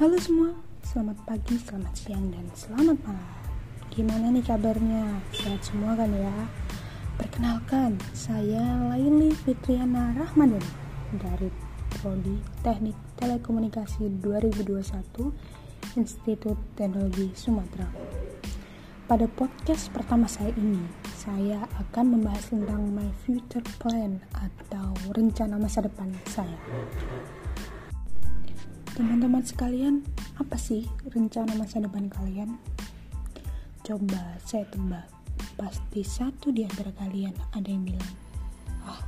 Halo semua, selamat pagi, selamat siang, dan selamat malam. Gimana nih kabarnya? Sehat semua kan ya? Perkenalkan, saya Laili Fitriana Rahmadani dari Prodi Teknik Telekomunikasi 2021 Institut Teknologi Sumatera. Pada podcast pertama saya ini, saya akan membahas tentang my future plan atau rencana masa depan saya. Teman-teman sekalian, apa sih rencana masa depan kalian? Coba saya tebak, pasti satu di antara kalian ada yang bilang, ah,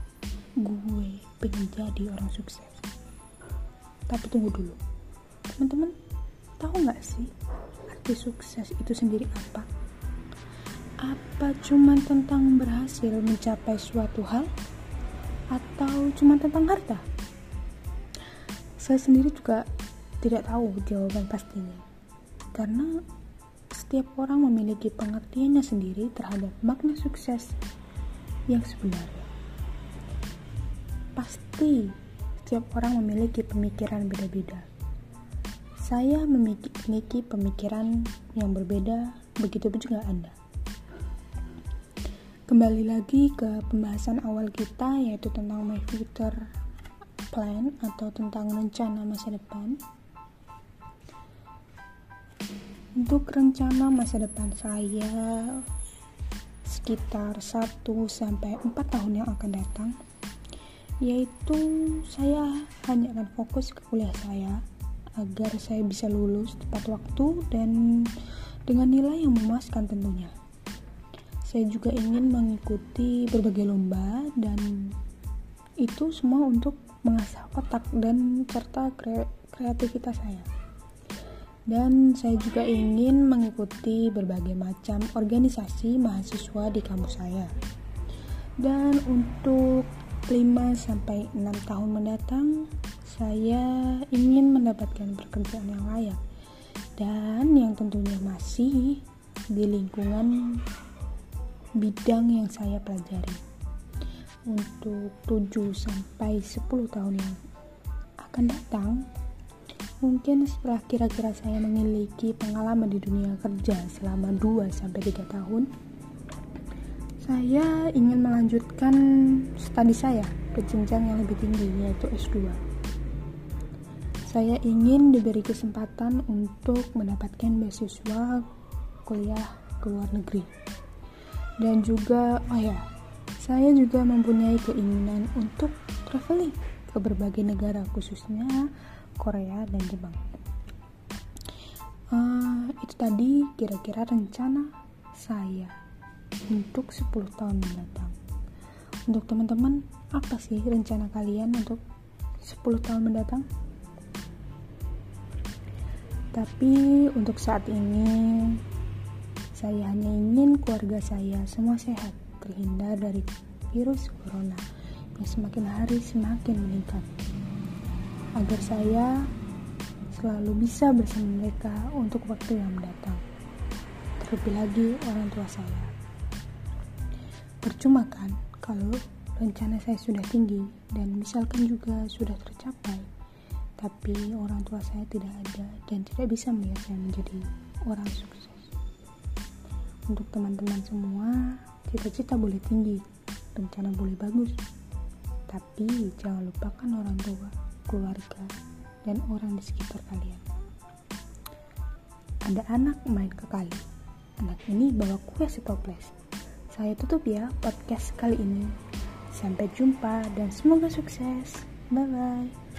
gue pengen jadi orang sukses. Tapi tunggu dulu, teman-teman, tahu nggak sih arti sukses itu sendiri apa? Apa cuma tentang berhasil mencapai suatu hal? Atau cuma tentang harta? Saya sendiri juga tidak tahu jawaban pastinya. Karena setiap orang memiliki pengertiannya sendiri terhadap makna sukses yang sebenarnya. Pasti setiap orang memiliki pemikiran beda-beda. Saya memiliki pemikiran yang berbeda, begitu juga Anda. Kembali lagi ke pembahasan awal kita yaitu tentang my future plan atau tentang rencana masa depan. Untuk rencana masa depan saya sekitar 1 sampai 4 tahun yang akan datang yaitu saya hanya akan fokus ke kuliah saya agar saya bisa lulus tepat waktu dan dengan nilai yang memuaskan tentunya. Saya juga ingin mengikuti berbagai lomba dan itu semua untuk mengasah otak dan serta kreativitas saya dan saya juga ingin mengikuti berbagai macam organisasi mahasiswa di kampus saya. Dan untuk 5 sampai 6 tahun mendatang, saya ingin mendapatkan pekerjaan yang layak dan yang tentunya masih di lingkungan bidang yang saya pelajari. Untuk 7 sampai 10 tahun yang akan datang, Mungkin setelah kira-kira saya memiliki pengalaman di dunia kerja selama 2-3 tahun, saya ingin melanjutkan studi saya ke jenjang yang lebih tinggi yaitu S2. Saya ingin diberi kesempatan untuk mendapatkan beasiswa kuliah ke luar negeri. Dan juga, oh ya, saya juga mempunyai keinginan untuk traveling ke berbagai negara khususnya Korea dan Jepang. Uh, itu tadi kira-kira rencana saya untuk 10 tahun mendatang. Untuk teman-teman apa sih rencana kalian untuk 10 tahun mendatang? Tapi untuk saat ini saya hanya ingin keluarga saya semua sehat terhindar dari virus corona yang semakin hari semakin meningkat agar saya selalu bisa bersama mereka untuk waktu yang mendatang. Terlebih lagi orang tua saya. Percuma kan kalau rencana saya sudah tinggi dan misalkan juga sudah tercapai, tapi orang tua saya tidak ada dan tidak bisa melihat saya menjadi orang sukses. Untuk teman-teman semua, cita-cita boleh tinggi, rencana boleh bagus, tapi jangan lupakan orang tua keluarga, dan orang di sekitar kalian. Ada anak main ke kali. Anak ini bawa kue setoples. Saya tutup ya podcast kali ini. Sampai jumpa dan semoga sukses. Bye bye.